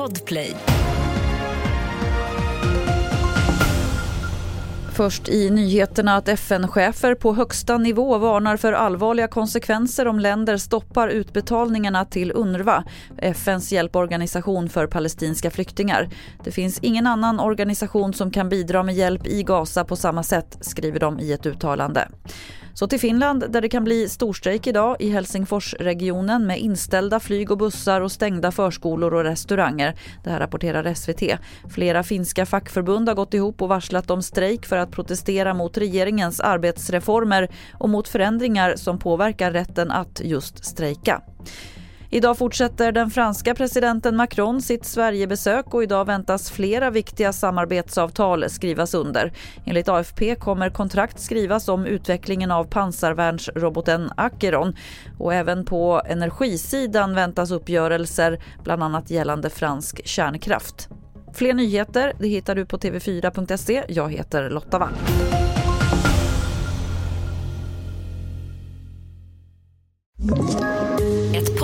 Podplay. Först i nyheterna att FN-chefer på högsta nivå varnar för allvarliga konsekvenser om länder stoppar utbetalningarna till UNRWA, FNs hjälporganisation för palestinska flyktingar. Det finns ingen annan organisation som kan bidra med hjälp i Gaza på samma sätt, skriver de i ett uttalande. Så till Finland där det kan bli storstrejk idag i Helsingforsregionen med inställda flyg och bussar och stängda förskolor och restauranger. Det här rapporterar SVT. Flera finska fackförbund har gått ihop och varslat om strejk för att protestera mot regeringens arbetsreformer och mot förändringar som påverkar rätten att just strejka. Idag fortsätter den franska presidenten Macron sitt Sverigebesök och idag väntas flera viktiga samarbetsavtal skrivas under. Enligt AFP kommer kontrakt skrivas om utvecklingen av pansarvärnsroboten Acheron och även på energisidan väntas uppgörelser bland annat gällande fransk kärnkraft. Fler nyheter det hittar du på tv4.se. Jag heter Lotta Wall. you